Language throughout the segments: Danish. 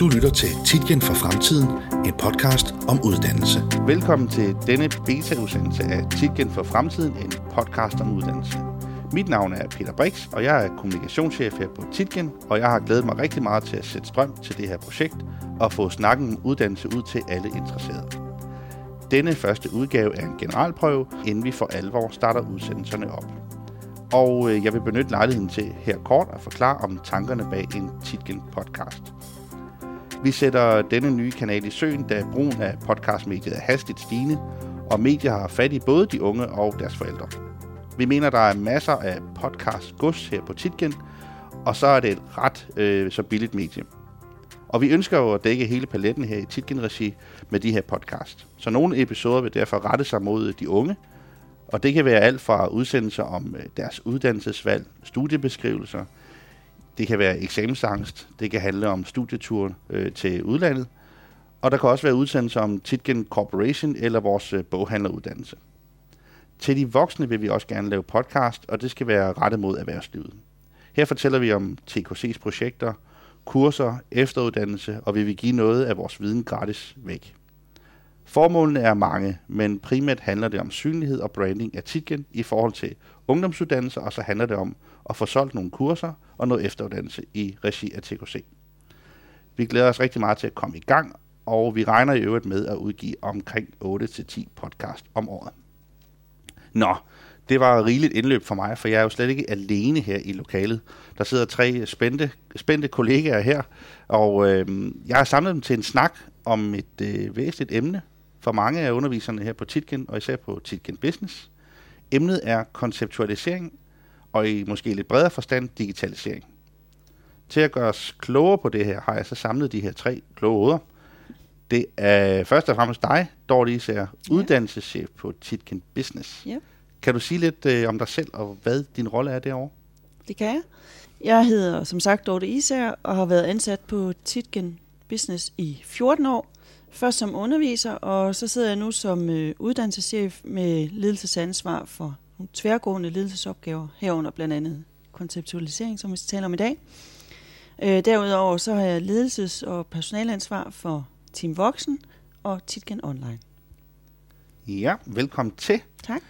Du lytter til Titgen for Fremtiden, en podcast om uddannelse. Velkommen til denne beta-udsendelse af Titgen for Fremtiden, en podcast om uddannelse. Mit navn er Peter Brix, og jeg er kommunikationschef her på Titgen, og jeg har glædet mig rigtig meget til at sætte strøm til det her projekt og få snakken om uddannelse ud til alle interesserede. Denne første udgave er en generalprøve, inden vi for alvor starter udsendelserne op. Og øh, jeg vil benytte lejligheden til her kort at forklare om tankerne bag en Titgen podcast. Vi sætter denne nye kanal i søen, da brugen af podcastmediet er hastigt stigende, og medier har fat i både de unge og deres forældre. Vi mener, der er masser af podcast gods her på Titgen, og så er det et ret øh, så billigt medie. Og vi ønsker jo at dække hele paletten her i Titgen-regi med de her podcast. Så nogle episoder vil derfor rette sig mod de unge, og det kan være alt fra udsendelser om øh, deres uddannelsesvalg, studiebeskrivelser, det kan være eksamensangst, det kan handle om studietur øh, til udlandet, og der kan også være udsendelser om Titgen Corporation eller vores øh, boghandleruddannelse. Til de voksne vil vi også gerne lave podcast, og det skal være rettet mod erhvervslivet. Her fortæller vi om TKC's projekter, kurser, efteruddannelse, og vi vil give noget af vores viden gratis væk. Formålene er mange, men primært handler det om synlighed og branding af Titgen i forhold til ungdomsuddannelser, og så handler det om og få solgt nogle kurser og noget efteruddannelse i regi af TKC. Vi glæder os rigtig meget til at komme i gang, og vi regner i øvrigt med at udgive omkring 8-10 podcast om året. Nå, det var rigeligt indløb for mig, for jeg er jo slet ikke alene her i lokalet. Der sidder tre spændte, spændte kollegaer her, og øh, jeg har samlet dem til en snak om et øh, væsentligt emne for mange af underviserne her på Titgen, og især på Titgen Business. Emnet er konceptualisering, og i måske lidt bredere forstand digitalisering. Til at gøre os klogere på det her, har jeg så samlet de her tre kloge hoveder. Det er først og fremmest dig, Dorte Især, uddannelseschef på Titgen Business. Ja. Kan du sige lidt øh, om dig selv, og hvad din rolle er derovre? Det kan jeg. Jeg hedder som sagt Dorte Især og har været ansat på Titgen Business i 14 år. Først som underviser, og så sidder jeg nu som øh, uddannelseschef med ledelsesansvar for nogle tværgående ledelsesopgaver, herunder blandt andet konceptualisering, som vi skal tale om i dag. Øh, derudover så har jeg ledelses- og personalansvar for Team Voksen og Titgen Online. Ja, velkommen til. Tak.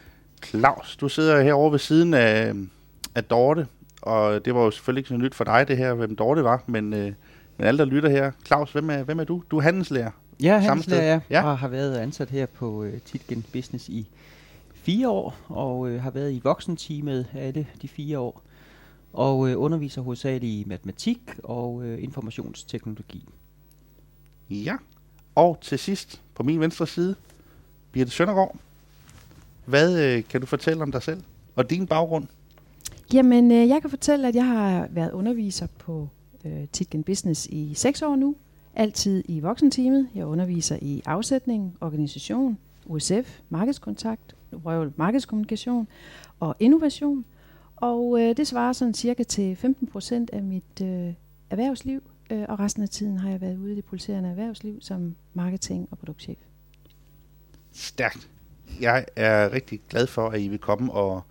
Claus, du sidder herovre ved siden af, af Dorte, og det var jo selvfølgelig ikke så nyt for dig det her, hvem Dorte var, men, øh, men alle, der lytter her. Claus, hvem er, hvem er du? Du er handelslærer. Ja, handelslærer, ja. Og har været ansat her på uh, Titgen Business i fire år, og uh, har været i voksenteamet alle de fire år, og uh, underviser hovedsageligt i matematik og uh, informationsteknologi. Ja, og til sidst, på min venstre side, Birte Søndergaard. Hvad øh, kan du fortælle om dig selv og din baggrund? Jamen, øh, jeg kan fortælle, at jeg har været underviser på øh, Titgen Business i seks år nu. Altid i voksenteamet. Jeg underviser i afsætning, organisation, USF, markedskontakt, røvel, markedskommunikation og innovation. Og øh, det svarer sådan cirka til 15 procent af mit øh, erhvervsliv. Øh, og resten af tiden har jeg været ude i det pulserende erhvervsliv som marketing- og produktchef. Stærkt. Jeg er rigtig glad for, at I vil komme og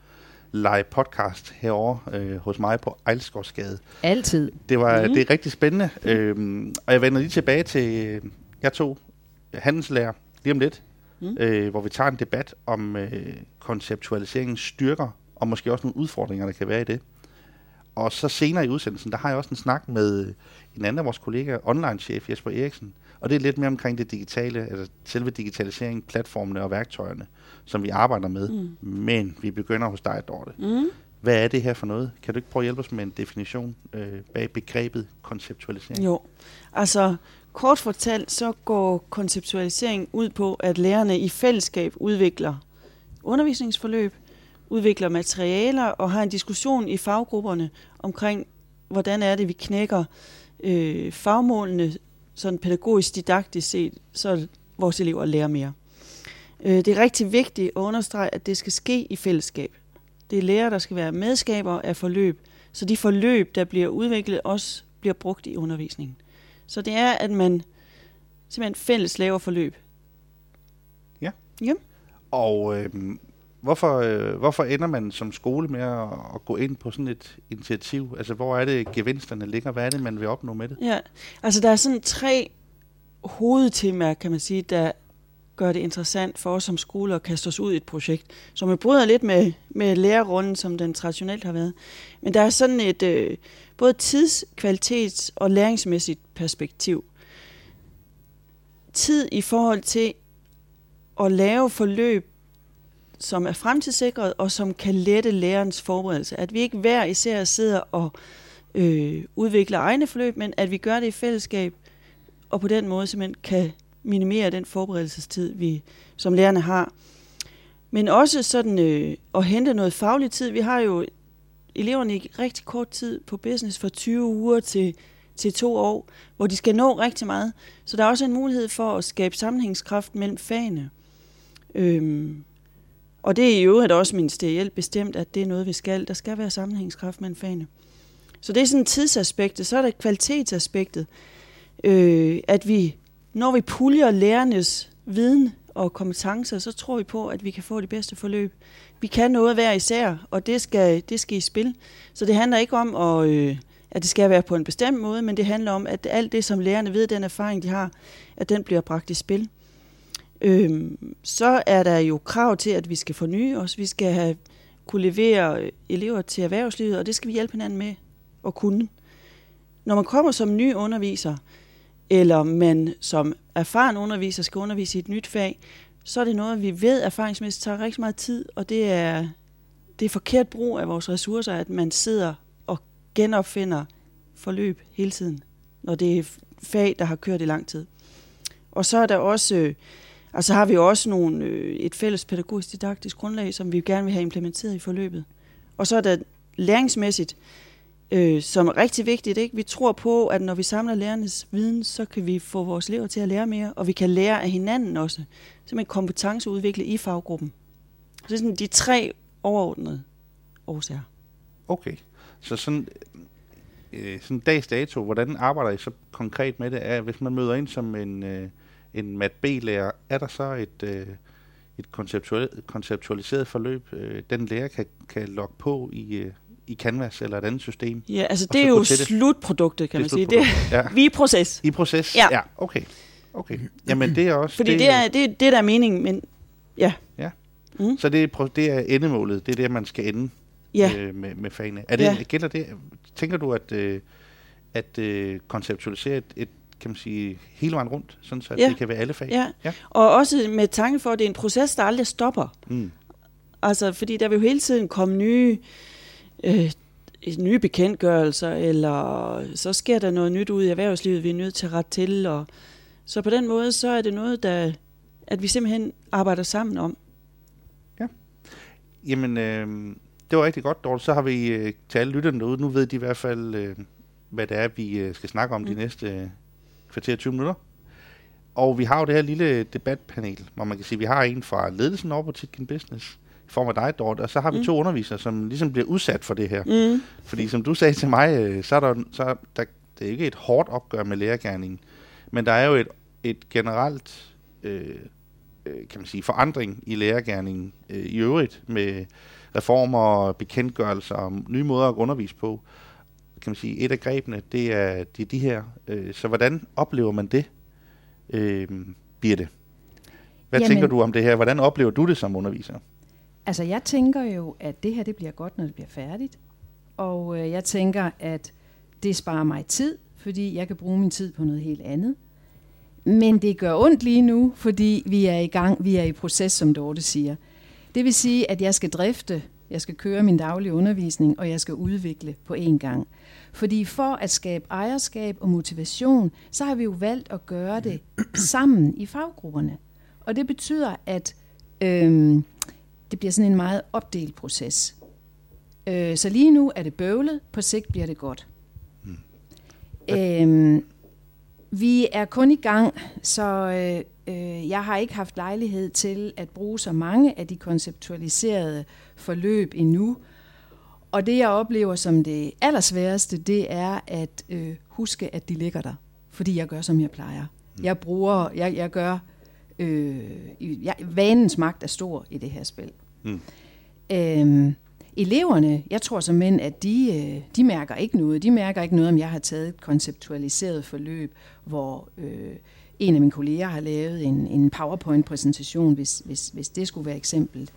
lege podcast herovre øh, hos mig på Ejlsgårdsgade. Altid. Det, var, mm. det er rigtig spændende, øhm, og jeg vender lige tilbage til, øh, jeg tog handelslærer lige om lidt, Mm. øh, hvor vi tager en debat om øh, konceptualiseringens styrker, og måske også nogle udfordringer, der kan være i det. Og så senere i udsendelsen, der har jeg også en snak med en anden af vores kollegaer, online-chef Jesper Eriksen, og det er lidt mere omkring det digitale, altså selve digitaliseringen, platformene og værktøjerne, som vi arbejder med. Mm. Men vi begynder hos dig, Dorte. Mm. Hvad er det her for noget? Kan du ikke prøve at hjælpe os med en definition øh, bag begrebet konceptualisering? Jo, altså kort fortalt, så går konceptualisering ud på, at lærerne i fællesskab udvikler undervisningsforløb, udvikler materialer og har en diskussion i faggrupperne omkring, hvordan er det, vi knækker øh, fagmålene sådan pædagogisk didaktisk set, så vores elever lærer mere. Øh, det er rigtig vigtigt at understrege, at det skal ske i fællesskab. Det er lærere, der skal være medskaber af forløb, så de forløb, der bliver udviklet, også bliver brugt i undervisningen. Så det er, at man simpelthen fælles laver forløb. Og øh, hvorfor, øh, hvorfor ender man som skole med at, at gå ind på sådan et initiativ? Altså, hvor er det gevinsterne ligger? Hvad er det, man vil opnå med det? Ja, altså der er sådan tre hovedtemaer, kan man sige, der gør det interessant for os som skole at kaste os ud i et projekt, som vi bryder lidt med, med lærerrunden, som den traditionelt har været. Men der er sådan et øh, både tids-, kvalitets- og læringsmæssigt perspektiv. Tid i forhold til at lave forløb, som er fremtidssikret, og som kan lette lærerens forberedelse. At vi ikke hver især sidder og øh, udvikler egne forløb, men at vi gør det i fællesskab, og på den måde simpelthen kan minimere den forberedelsestid, vi som lærerne har. Men også sådan øh, at hente noget faglig tid. Vi har jo eleverne i rigtig kort tid på business fra 20 uger til, til to år, hvor de skal nå rigtig meget. Så der er også en mulighed for at skabe sammenhængskraft mellem fagene. Øhm, og det er i øvrigt også ministerielt bestemt, at det er noget, vi skal. Der skal være sammenhængskraft mellem fagene. Så det er sådan tidsaspektet. Så er der kvalitetsaspektet. Øh, at vi, når vi puljer lærernes viden og kompetencer, så tror vi på, at vi kan få det bedste forløb. Vi kan noget hver især, og det skal, det skal i spil. Så det handler ikke om, at, øh, at det skal være på en bestemt måde, men det handler om, at alt det, som lærerne ved, den erfaring, de har, at den bliver bragt i spil. Øhm, så er der jo krav til, at vi skal forny os. Vi skal have, kunne levere elever til erhvervslivet, og det skal vi hjælpe hinanden med at kunne. Når man kommer som ny underviser, eller man som erfaren underviser skal undervise i et nyt fag, så er det noget, vi ved erfaringsmæssigt tager rigtig meget tid, og det er, det er forkert brug af vores ressourcer, at man sidder og genopfinder forløb hele tiden, når det er fag, der har kørt i lang tid. Og så er der også, øh, så har vi også nogle, øh, et fælles pædagogisk didaktisk grundlag, som vi gerne vil have implementeret i forløbet. Og så er der læringsmæssigt, øh, øh, som er rigtig vigtigt. Ikke? Vi tror på, at når vi samler lærernes viden, så kan vi få vores elever til at lære mere, og vi kan lære af hinanden også. Simpelthen kompetenceudvikle i faggruppen. Så det er sådan de tre overordnede årsager. Okay, så sådan, øh, sådan dags dato, hvordan arbejder I så konkret med det? Er, hvis man møder ind som en, øh, en mat B-lærer, er der så et, øh, et konceptualiseret forløb, øh, den lærer kan, kan logge på i, øh, i Canvas eller et andet system? Ja, altså det er jo det. slutproduktet, kan Det man er sige. Det, slutproduktet, ja. vi er proces. I proces? Ja. ja okay. okay. Jamen det er også... Fordi det, er det, det, der er meningen, men ja. Ja. Mm. Så det er, det er endemålet, det er det, man skal ende Ja, øh, med, med fagene. Er det, Ja. gælder det, tænker du, at, øh, at øh, konceptualisere et, et, kan man sige, hele vejen rundt, sådan så Ja. det kan være alle fag? ja. Ja. Og også med tanke for, at det er en proces, der aldrig stopper. Mm. Altså, fordi der vil jo hele tiden komme nye, øh, nye bekendtgørelser, eller så sker der noget nyt ud i erhvervslivet, vi er nødt til at rette til. Og, så på den måde, så er det noget, der, at vi simpelthen arbejder sammen om. Jamen, øh, det var rigtig godt, Dorte. Så har vi øh, til alle lytterne derude, nu ved de i hvert fald, øh, hvad det er, vi øh, skal snakke om mm. de næste øh, kvarter 20 minutter. Og vi har jo det her lille debatpanel, hvor man kan sige, at vi har en fra ledelsen over på Titken Business, form af dig, Dorte, og så har vi mm. To undervisere, som ligesom bliver udsat for det her. Mm. Fordi som du sagde til mig, øh, så er der, så er der det er ikke et hårdt opgør med lærergærningen, men der er jo et, et generelt øh, øh, kan man sige, forandring i lærergærningen øh, i øvrigt med reformer, bekendtgørelser og nye måder at undervise på. Kan man sige, et af grebene, det er de, de her. Øh, så hvordan oplever man det, øh, Birte? Hvad Jamen- tænker du om det her? Hvordan oplever du det som underviser? Altså, jeg tænker jo, at det her det bliver godt, når det bliver færdigt. Og øh, jeg tænker, at det sparer mig tid, fordi jeg kan bruge min tid på noget helt andet. Men det gør ondt lige nu, fordi vi er i gang, vi er i proces, som Dorte siger. Det vil sige, at jeg skal drifte, jeg skal køre min daglige undervisning, og jeg skal udvikle på én gang. Fordi for at skabe ejerskab og motivation, så har vi jo valgt at gøre det sammen i faggrupperne. Og det betyder, at øhm, det bliver sådan en meget opdelt proces. Øh, så lige nu er det bøvlet, på sigt bliver det godt. Mm. Øhm, vi er kun i gang, så øh, øh, jeg har ikke haft lejlighed til at bruge så mange af de konceptualiserede forløb endnu. Og det jeg oplever som det allersværeste, det er at øh, huske, at de ligger der. Fordi jeg gør, som jeg plejer. Jeg bruger, jeg, jeg gør, øh, jeg, vanens magt er stor i det her spil. Mm. Øhm, eleverne, jeg tror som mænd, at de, øh, de mærker ikke noget. De mærker ikke noget, om jeg har taget et konceptualiseret forløb, hvor øh, en af mine kolleger har lavet en, en PowerPoint-præsentation, hvis, hvis, hvis det skulle være eksempel,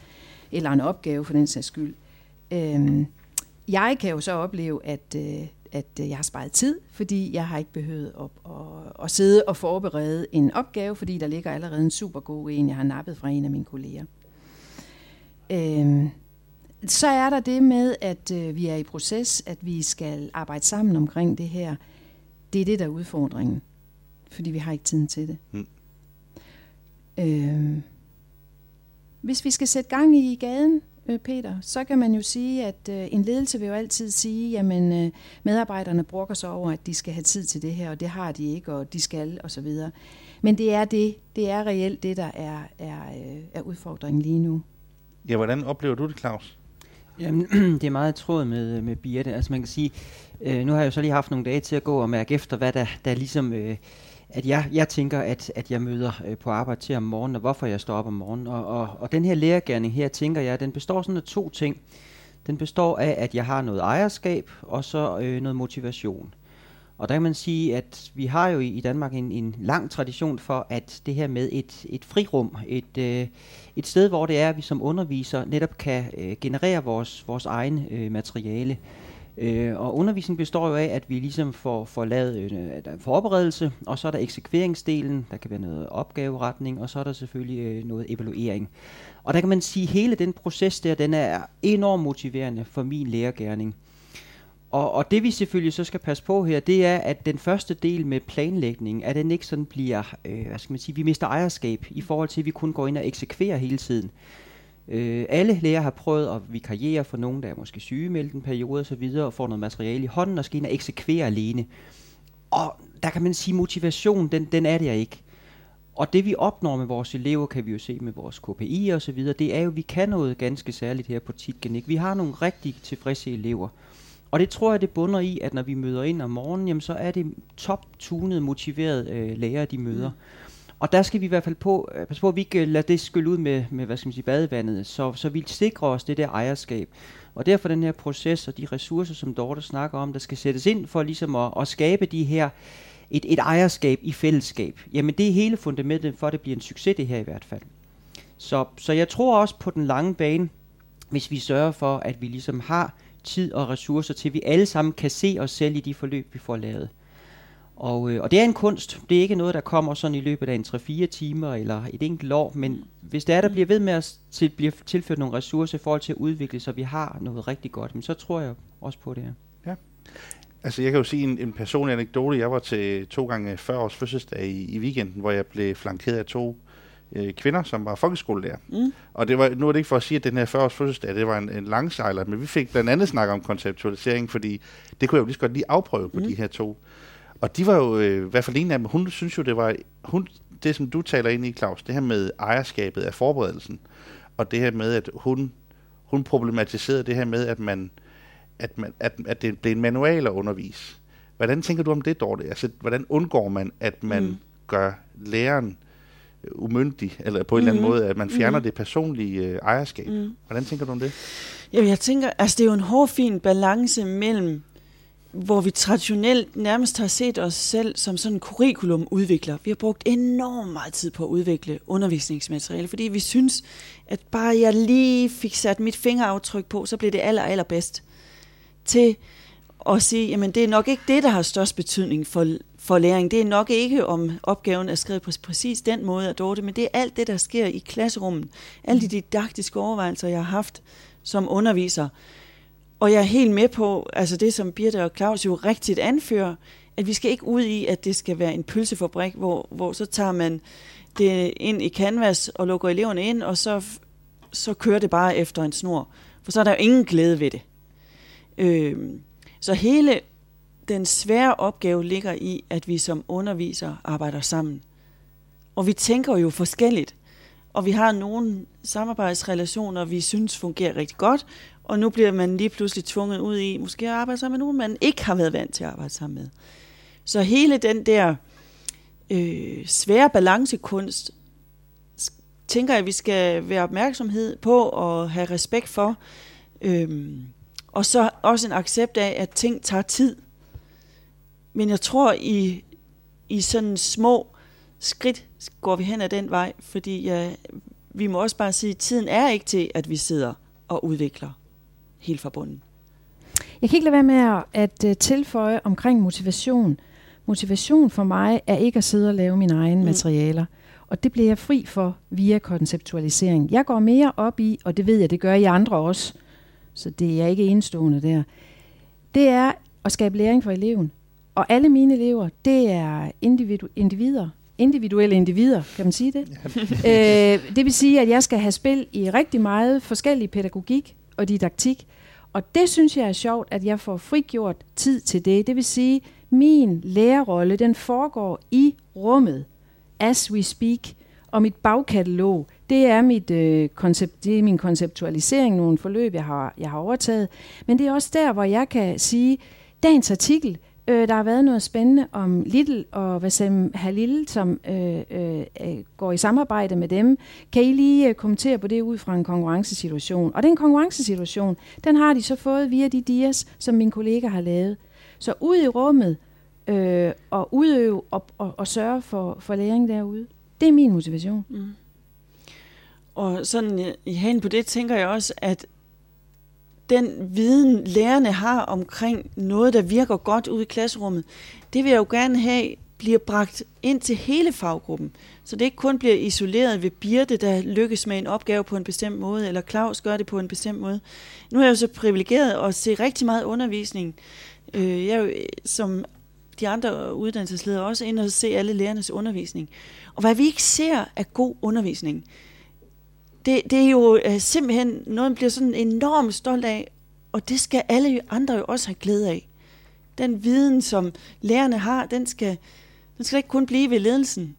eller en opgave for den sags skyld. Øhm, jeg kan jo så opleve, at, øh, at jeg har sparet tid, fordi jeg har ikke behøvet at, at, at sidde og forberede en opgave, fordi der ligger allerede en super god en, jeg har nappet fra en af mine kolleger. Øhm, så er der det med, at øh, vi er i proces, at vi skal arbejde sammen omkring det her. Det er det, der er udfordringen, fordi vi har ikke tiden til det. Mm. Øhm, hvis vi skal sætte gang i gaden, øh, Peter, så kan man jo sige, at øh, en ledelse vil jo altid sige, jamen øh, medarbejderne brokker sig over, at de skal have tid til det her, og det har de ikke, og de skal, og så videre. Men det er det, det er reelt det, der er, er, øh, er udfordringen lige nu. Ja, hvordan oplever du det, Claus? Jamen, det er meget tråd med, med Birte. Altså man kan sige, øh, nu har jeg jo så lige haft nogle dage til at gå og mærke efter, hvad der, der ligesom... Øh, at jeg, jeg tænker, at, at jeg møder øh, på arbejde til om morgenen, og hvorfor jeg står op om morgenen. Og, og, og den her lærergærning her, tænker jeg, den består sådan af to ting. Den består af, at jeg har noget ejerskab, og så øh, noget motivation. Og der kan man sige, at vi har jo i Danmark en, en lang tradition for, at det her med et, et frirum, et, øh, et sted, hvor det er, at vi som underviser netop kan øh, generere vores, vores egen øh, materiale. Øh, og undervisningen består jo af, at vi ligesom får, får lavet øh, forberedelse, og så er der eksekveringsdelen, der kan være noget opgaveretning, og så er der selvfølgelig øh, noget evaluering. Og der kan man sige, at hele den proces der, den er enormt motiverende for min lærergærning. Og, og det vi selvfølgelig så skal passe på her, det er, at den første del med planlægning, at den ikke sådan bliver, øh, hvad skal man sige, vi mister ejerskab i forhold til, at vi kun går ind og eksekverer hele tiden. Øh, alle læger har prøvet at vikariere for nogen, der er måske sygemeldt en periode osv., og får noget materiale i hånden og skal ind og eksekvere alene. Og der kan man sige, motivation, den, den er der ikke. Og det vi opnår med vores elever, kan vi jo se med vores KPI og så videre, det er jo, at vi kan noget ganske særligt her på Titgenik. Vi har nogle rigtig tilfredse elever. Og det tror jeg, det bunder i, at når vi møder ind om morgenen, jamen, så er det top-tunet, motiverede øh, lærere, de møder. Mm. Og der skal vi i hvert fald på, øh, passe på, at vi ikke øh, lader det skylle ud med, med hvad skal man sige, badevandet, så, så vi sikrer os det der ejerskab. Og derfor den her proces og de ressourcer, som Dorte snakker om, der skal sættes ind for ligesom at, at skabe de her, et, et ejerskab i fællesskab. Jamen det er hele fundamentet for, at det bliver en succes det her i hvert fald. Så, så jeg tror også på den lange bane, hvis vi sørger for, at vi ligesom har tid og ressourcer til, at vi alle sammen kan se os selv i de forløb, vi får lavet. Og, øh, og det er en kunst. Det er ikke noget, der kommer sådan i løbet af en 3-4 timer eller et enkelt år, men hvis det er, der bliver ved med at til, bliver tilført nogle ressourcer i forhold til at udvikle, så vi har noget rigtig godt, men så tror jeg også på det her. Ja. Altså jeg kan jo sige en, en personlig anekdote. Jeg var til to gange 40 års fødselsdag i, i weekenden, hvor jeg blev flankeret af to øh, kvinder, som var folkeskolelærer. Mm. Og det var, nu er det ikke for at sige, at den her 40 års fødselsdag, det var en, en langsejler, men vi fik blandt andet snakket om konceptualisering, fordi det kunne jeg jo lige så godt lige afprøve på mm. de her to. Og de var jo, øh, i hvert fald en af dem, hun synes jo, det var, hun, det som du taler ind i, Claus, det her med ejerskabet af forberedelsen, og det her med, at hun, hun problematiserede det her med, at man, at, man, at, at det blev en manual at undervise. Hvordan tænker du om det, Dorte? Altså, hvordan undgår man, at man mm. gør læreren umyndig, eller på en mm. eller anden mhm. måde, at man fjerner mm. det personlige øh, ejerskab. Mm. Hvordan tænker du om det? Jamen, jeg tænker, altså det er jo en hård, fin balance mellem, hvor vi traditionelt nærmest har set os selv som sådan en curriculumudvikler. Vi har brugt enormt meget tid på at udvikle undervisningsmateriale, fordi vi synes, at bare jeg lige fik sat mit fingeraftryk på, så blev det aller, allerbedst. Til at sige, jamen det er nok ikke det, der har størst betydning for, for læring. Det er nok ikke, om opgaven er skrevet på præcis den måde af Dorte, men det er alt det, der sker i klasserummet. Alle de didaktiske overvejelser, jeg har haft som underviser. Og jeg er helt med på, altså det som Birte og Claus jo rigtigt anfører, at vi skal ikke ud i, at det skal være en pølsefabrik, hvor, hvor så tager man det ind i canvas og lukker eleverne ind, og så, så kører det bare efter en snor. For så er der jo ingen glæde ved det. Øh, så hele den svære opgave ligger i, at vi som undervisere arbejder sammen. Og vi tænker jo forskelligt. Og vi har nogle samarbejdsrelationer, vi synes fungerer rigtig godt, og nu bliver man lige pludselig tvunget ud i, måske at arbejde sammen med nogen, man ikke har været vant til at arbejde sammen med. Så hele den der øh, svære balancekunst tænker jeg, at vi skal være opmærksomhed på og have respekt for. Øhm, og så også en accept af, at ting tager tid. Men jeg tror, i, i sådan små skridt går vi hen ad den vej, fordi ja, vi må også bare sige, at tiden er ikke til, at vi sidder og udvikler helt fra bunden. Jeg kan ikke lade være med at, at tilføje omkring motivation. Motivation for mig er ikke at sidde og lave mine egne mm. materialer. Og det bliver jeg fri for via konceptualisering. Jeg går mere op i, og det ved jeg, det gør I andre også, så det er ikke enestående der, det er at skabe læring for eleven. Og alle mine elever, det er individu- individer, individuelle individer, kan man sige det? øh, det vil sige, at jeg skal have spil i rigtig meget forskellig pædagogik og didaktik. Og det synes jeg er sjovt, at jeg får frigjort tid til det. Det vil sige, min lærerrolle, den foregår i rummet, as we speak. Og mit bagkatalog, det er, mit, øh, koncept, det er min konceptualisering, nogle forløb, jeg har, jeg har overtaget. Men det er også der, hvor jeg kan sige, dagens artikel, Øh, der har været noget spændende om Little og Vassem Halil, som øh, øh, øh, går i samarbejde med dem. Kan I lige øh, kommentere på det ud fra en konkurrencesituation? Og den konkurrencesituation, den har de så fået via de dias, som min kollega har lavet. Så ud i rummet øh, og udøve og, og, og sørge for, for læring derude. Det er min motivation. Mm. Og sådan øh, i hen på det tænker jeg også, at den viden, lærerne har omkring noget, der virker godt ude i klasserummet, det vil jeg jo gerne have, bliver bragt ind til hele faggruppen. Så det ikke kun bliver isoleret ved Birte, der lykkes med en opgave på en bestemt måde, eller Claus gør det på en bestemt måde. Nu er jeg jo så privilegeret at se rigtig meget undervisning. Øh, jeg er jo, øh, som de andre uddannelsesledere også ind og se alle lærernes undervisning. Og hvad vi ikke ser af god undervisning, det, det er jo øh, simpelthen noget, man bliver sådan enormt stolt af, og det skal alle andre jo også have glæde af. Den viden, som lærerne har, den skal, den skal ikke kun blive ved ledelsen.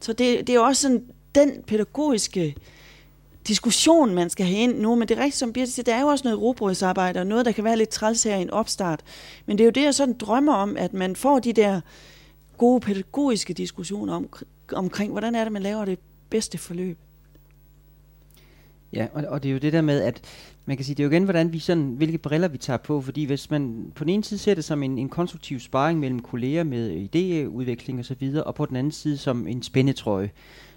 Så det, det er jo også sådan, den pædagogiske diskussion, man skal have ind nu, men det er rigtigt, som Birte siger, der er jo også noget robrødsarbejde, og noget, der kan være lidt træls her i en opstart. Men det er jo det, jeg sådan drømmer om, at man får de der gode pædagogiske diskussioner om, omkring, hvordan er det, man laver det bedste forløb. Ja, og, og det er jo det der med, at man kan sige, det er jo igen, hvordan vi sådan, hvilke briller vi tager på, fordi hvis man på den ene side ser det som en, en konstruktiv sparring mellem kolleger med idéudvikling og så videre, og på den anden side som en spændetrøje,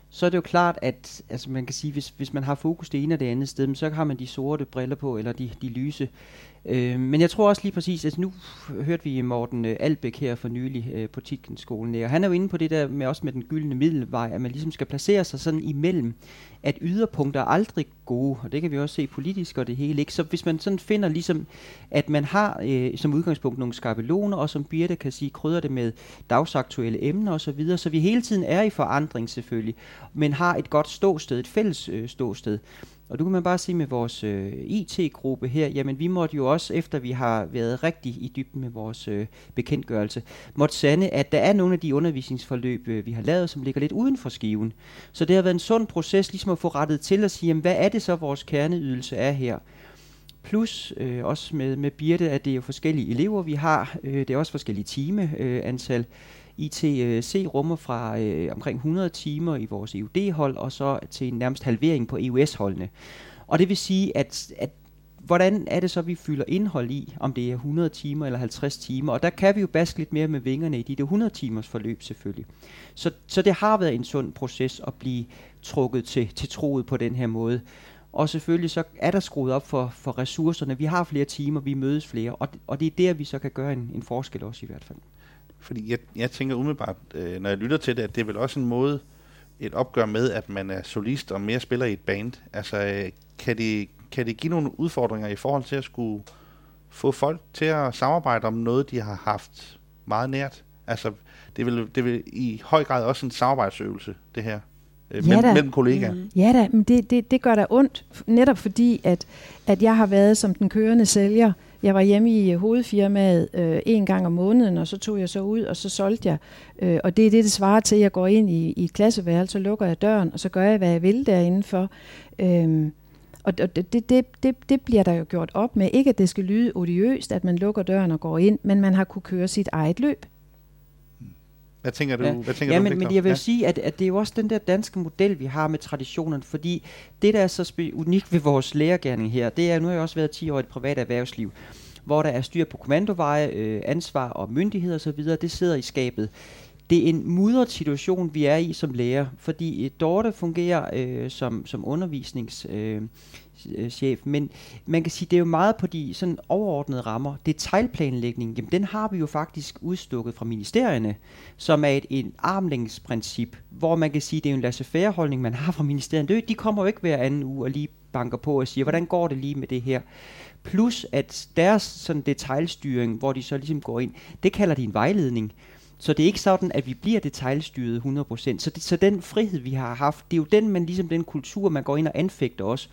så er det jo klart, at altså man kan sige, hvis, hvis man har fokus det ene og det andet sted, så har man de sorte briller på, eller de, de lyse. Øh, men jeg tror også lige præcis, at nu hørte vi Morten øh, Albæk her for nylig øh, på Titkenskolen, øh, og han er jo inde på det der med også med den gyldne middelvej, at man ligesom skal placere sig sådan imellem, at yderpunkter er aldrig gode, og det kan vi også se politisk og det hele, ikke? Så hvis man sådan finder ligesom, at man har øh, som udgangspunkt nogle skabeloner, og som Birte kan sige, krydder det med dagsaktuelle emner osv., så, videre, så vi hele tiden er i forandring selvfølgelig, men har et godt ståsted, et fælles øh, ståsted. Og du kan man bare sige med vores øh, IT-gruppe her, jamen vi måtte jo også, efter vi har været rigtig i dybden med vores øh, bekendtgørelse, måtte sande, at der er nogle af de undervisningsforløb, øh, vi har lavet, som ligger lidt uden for skiven. Så det har været en sund proces ligesom at få rettet til at sige, jamen hvad er det så, vores kerneydelse er her? Plus øh, også med, med Birte, at det er jo forskellige elever, vi har. Øh, det er også forskellige timeantal. Øh, antal. ITC rummer fra øh, omkring 100 timer i vores EUD-hold, og så til en nærmest halvering på EUS-holdene. Og det vil sige, at, at hvordan er det så, vi fylder indhold i, om det er 100 timer eller 50 timer, og der kan vi jo baske lidt mere med vingerne i de der 100 timers forløb selvfølgelig. Så, så det har været en sund proces at blive trukket til, til troet på den her måde. Og selvfølgelig så er der skruet op for, for ressourcerne. Vi har flere timer, vi mødes flere, og, og det er der, vi så kan gøre en, en forskel også i hvert fald. Fordi jeg, jeg tænker umiddelbart, øh, når jeg lytter til det, at det er vel også en måde, et opgør med, at man er solist og mere spiller i et band. Altså, øh, kan det, kan det give nogle udfordringer i forhold til at skulle få folk til at samarbejde om noget, de har haft meget nært? Altså, det vil, det vil i høj grad også en samarbejdsøvelse, det her, øh, ja mellem, mellem kollegaer. Mm. Ja da, men det, det, det gør da ondt, netop fordi, at, at jeg har været som den kørende sælger, jeg var hjemme i øh, hovedfirmaet øh, en gang om måneden, og så tog jeg så ud, og så solgte jeg. Øh, og det er det, det svarer til, at jeg går ind i, i et klasseværelse, så lukker jeg døren, og så gør jeg, hvad jeg vil derinde for. Øh, og det, det, det, det bliver der jo gjort op med. Ikke at det skal lyde odiøst, at man lukker døren og går ind, men man har kunne køre sit eget løb. Hvad tænker du, Ja. hvad tænker ja, du men, men jeg vil sige, at, at det er jo også den der danske model, vi har med traditionerne, fordi det, der er så unikt ved vores lærergærning her, det er, nu har jeg også været 10 år i det private erhvervsliv, hvor der er styr på kommandoveje, øh, ansvar og myndighed osv., det sidder i skabet. Det er en mudret situation, vi er i som lærer, fordi øh, Dorte fungerer øh, som, som undervisningschef, øh, øh, Øh, chef, men man kan sige, det er jo meget på de sådan overordnede rammer. Detaljplanlægning, jamen den har vi jo faktisk udstukket fra ministerierne, som er et, et armlængsprincip, hvor man kan sige, det er jo en laissez holdning man har fra ministerierne. De kommer jo ikke hver anden uge og lige banker på og siger, hvordan går det lige med det her? Plus at deres sådan detaljstyring, hvor de så ligesom går ind, det kalder de en vejledning. Så det er ikke sådan, at vi bliver detaljstyret 100%. Så, det, så den frihed, vi har haft, det er jo den, man ligesom den kultur, man går ind og anfægter også.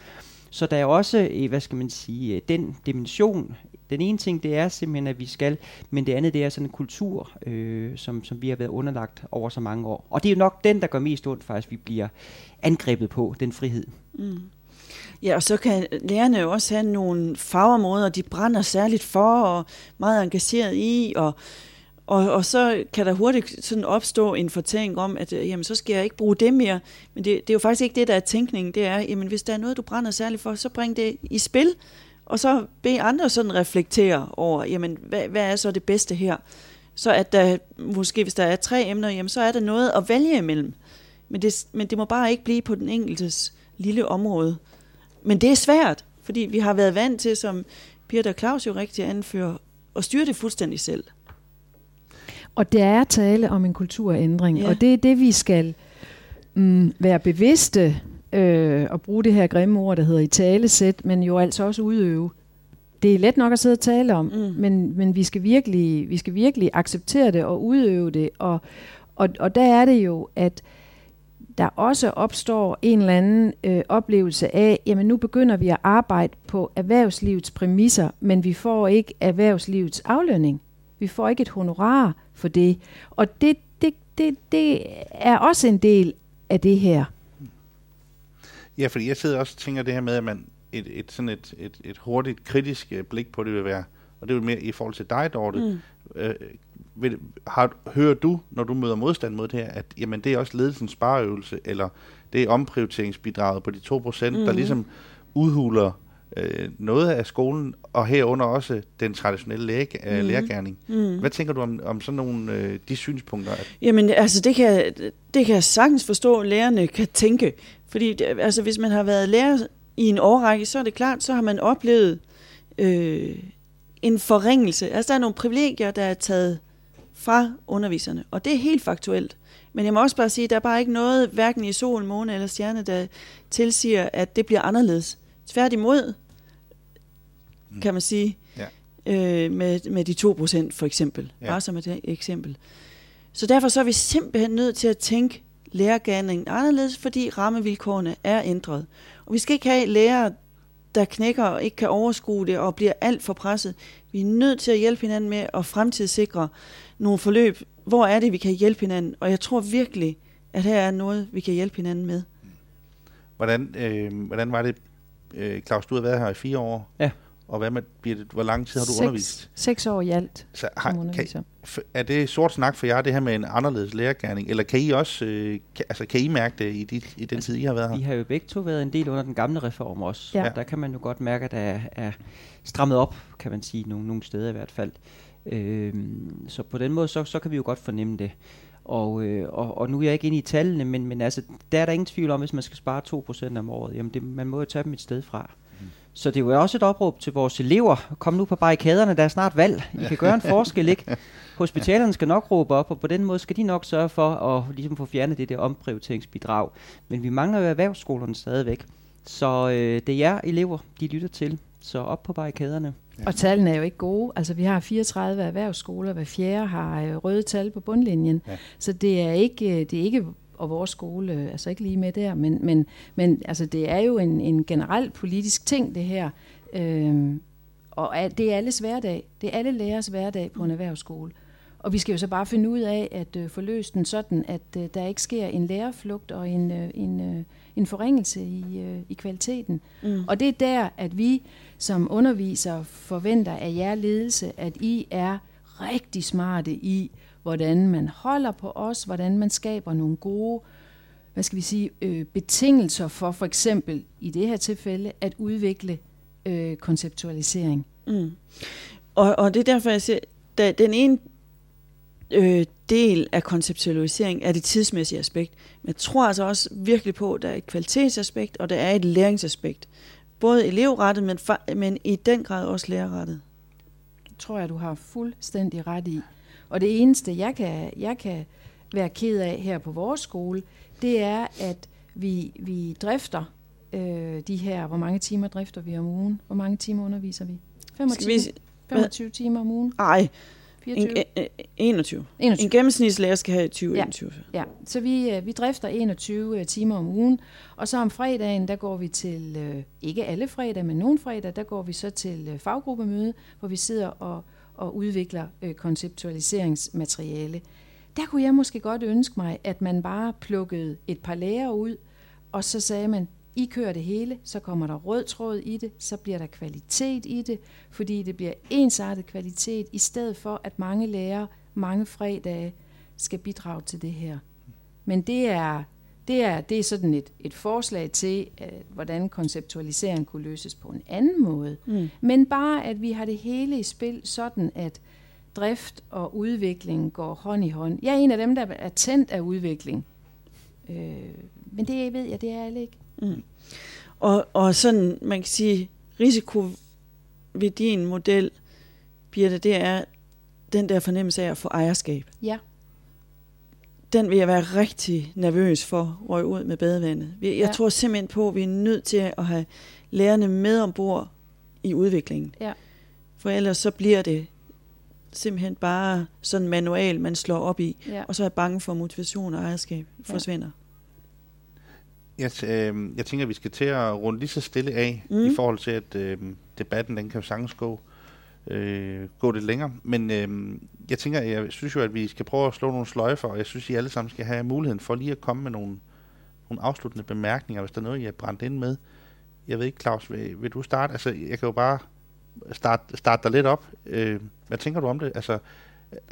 Så der er også, øh, hvad skal man sige, øh, den dimension. Den ene ting, det er simpelthen, at vi skal, men det andet, det er sådan en kultur, øh, som, som vi har været underlagt over så mange år. Og det er jo nok den, der gør mest ondt faktisk, vi bliver angrebet på, den frihed. Mm. Ja, og så kan lærerne jo også have nogle fagområder, de brænder særligt for og meget engageret i, og, og, og så kan der hurtigt sådan opstå en fortælling om, at øh, jamen, så skal jeg ikke bruge det mere. Men det, det er jo faktisk ikke det, der er tænkningen. Det er, jamen, hvis der er noget, du brænder særligt for, så bring det i spil, og så bed andre sådan reflektere over, jamen, hvad, hvad er så det bedste her? Så at der, måske hvis der er tre emner, jamen, så er der noget at vælge imellem. Men det, men det må bare ikke blive på den enkeltes lille område. Men det er svært, fordi vi har været vant til, som Peter Claus jo rigtig anfører, at styre det fuldstændig selv. Og der er tale om en kulturændring, Ja. og det er det, vi skal mm, være bevidste øh, og bruge det her grimme ord, der hedder i talesæt, men jo altså også udøve. Det er let nok at sidde og tale om, mm. men, men vi, skal virkelig, vi skal virkelig acceptere det og udøve det. Og, og, og der er det jo, at der også opstår en eller anden øh, oplevelse af, jamen nu begynder vi at arbejde på erhvervslivets præmisser, men vi får ikke erhvervslivets aflønning. Vi får ikke et honorar for det. Og det, det, det, det er også en del af det her. Ja, fordi jeg sidder også og tænker det her med, at man et, et, sådan et, et, et hurtigt kritisk øh, blik på det vil være, og det er jo mere i forhold til dig, Dorte. Mm. Øh, vil, har, hører du, når du møder modstand mod det her, at jamen, det er også ledelsens spareøvelse, eller det er omprioriteringsbidraget på de 2%, mm. der ligesom udhuler øh, noget af skolen, og herunder også den traditionelle læge, øh, lærergærning. Mm. Hvad tænker du om, om sådan nogle øh, de synspunkter? At, Jamen, altså, det kan, det kan jeg sagtens forstå, at lærerne kan tænke. Fordi, altså, hvis man har været lærer i en årrække, så er det klart, så har man oplevet øh, en forringelse. Altså, der er nogle privilegier, der er taget fra underviserne, og det er helt faktuelt. Men jeg må også bare sige, at der er bare ikke noget, hverken i sol, måne eller stjerne, der tilsiger, at det bliver anderledes. Tværtimod, kan man sige, Ja. øh, med, med de 2% for eksempel. Ja. Bare som et eksempel. Så derfor så er vi simpelthen nødt til at tænke lærergærningen anderledes, fordi rammevilkårene er ændret. Og vi skal ikke have lærere, der knækker og ikke kan overskue det og bliver alt for presset. Vi er nødt til at hjælpe hinanden med at fremtidssikre nogle forløb. Hvor er det, vi kan hjælpe hinanden? Og jeg tror virkelig, at her er noget, vi kan hjælpe hinanden med. hvordan, øh, hvordan var det, øh, Claus, du har været her i fire år, Ja. og hvad med, Birte, hvor lang tid har du seks, undervist? Seks år i alt Så som har, kan, er det sort snak for jer, det her med en anderledes lærergærning, eller kan I også, øh, kan, altså kan I mærke det i, de, i den tid, I har været Vi her? har jo begge to været en del under den gamle reform også. Ja. Der kan man jo godt mærke, at der er, er strammet op, kan man sige, nogle, nogle steder i hvert fald. Øhm, så på den måde, så, så kan vi jo godt fornemme det. Og, øh, og, og nu er jeg ikke inde i tallene, men, men altså, der er der ingen tvivl om, hvis man skal spare 2% om året, jamen det, man må jo tage dem et sted fra. Så det er jo også et opråb til vores elever. Kom nu på barrikaderne, der er snart valg. I kan gøre en forskel, ikke? Hospitalerne skal nok råbe op, og på den måde skal de nok sørge for at ligesom få fjernet det der omprioriteringsbidrag. Men vi mangler jo erhvervsskolerne stadigvæk. Så øh, det er jer elever, de lytter til. Så op på barrikaderne. Og tallene er jo ikke gode. Altså, vi har 34 erhvervsskoler, hver fjerde har øh, røde tal på bundlinjen. Ja. Så det er ikke, øh, det er ikke og vores skole øh, altså ikke lige med der, men, men, men altså, det er jo en, en generel politisk ting, det her. Øhm, og er- det er alles hverdag. Det er alle lærers hverdag på en erhvervsskole. Og vi skal jo så bare finde ud af at øh, få løst den sådan, at øh, der ikke sker en lærerflugt og en, øh, en, øh, en forringelse i, øh, i kvaliteten. Mm. Og det er der, at vi som undervisere forventer af jer ledelse, at I er rigtig smarte i, hvordan man holder på os, hvordan man skaber nogle gode hvad skal vi sige, øh, betingelser for for eksempel i det her tilfælde at udvikle øh, konceptualisering. Mm. Og, og det er derfor, jeg siger, da den ene øh, del af konceptualisering er det tidsmæssige aspekt. Men jeg tror altså også virkelig på, at der er et kvalitetsaspekt, og der er et læringsaspekt. Både elevrettet, men, men i den grad også lærerrettet. Det tror jeg, du har fuldstændig ret i. Og det eneste, jeg kan, jeg kan være ked af her på vores skole, det er, at vi, vi drifter øh, de her, hvor mange timer drifter vi om ugen? Hvor mange timer underviser vi? 25, vi, 25 timer om ugen? Nej, 24? En, 21. 21. En gennemsnitslærer skal have 20 ja. 21. Ja, så vi, øh, vi drifter 21 øh, timer om ugen, og så om fredagen, der går vi til, øh, ikke alle fredag, men nogle fredag, der går vi så til faggruppemøde, hvor vi sidder og, og udvikler konceptualiseringsmateriale. Der kunne jeg måske godt ønske mig, at man bare plukkede et par lærer ud, og så sagde man, i kører det hele, så kommer der rød tråd i det, så bliver der kvalitet i det, fordi det bliver ensartet kvalitet, i stedet for at mange lærere mange fredage skal bidrage til det her. Men det er, det er, det er sådan et, et forslag til, at, hvordan konceptualisering kunne løses på en anden måde. Mm. Men bare, at vi har det hele i spil, sådan at drift og udvikling går hånd i hånd. Jeg er en af dem, der er tændt af udvikling. Øh, men det ved jeg, det er alle ikke. Mm. Og, og sådan, man kan sige, risiko ved din model, Birte, det er den der fornemmelse af at få ejerskab. Ja. Den vil jeg være rigtig nervøs for at røge ud med badevandet. Jeg ja. tror simpelthen på, at vi er nødt til at have lærerne med ombord i udviklingen. Ja. For ellers så bliver det simpelthen bare sådan en manual, man slår op i, ja. og så er jeg bange for, at motivation og ejerskab forsvinder. Jeg, øh, jeg tænker, at vi skal til at runde lige så stille af, mm. i forhold til, at øh, debatten den kan jo sagtens gå, øh, gå lidt længere. Men øh, jeg tænker, jeg synes jo, at vi skal prøve at slå nogle sløjfer, og jeg synes, at I alle sammen skal have muligheden for lige at komme med nogle, nogle afsluttende bemærkninger, hvis der er noget, I har brændt ind med. Jeg ved ikke, Claus, vil, vil du starte? Altså, jeg kan jo bare starte, starte dig lidt op. Øh, hvad tænker du om det? Altså,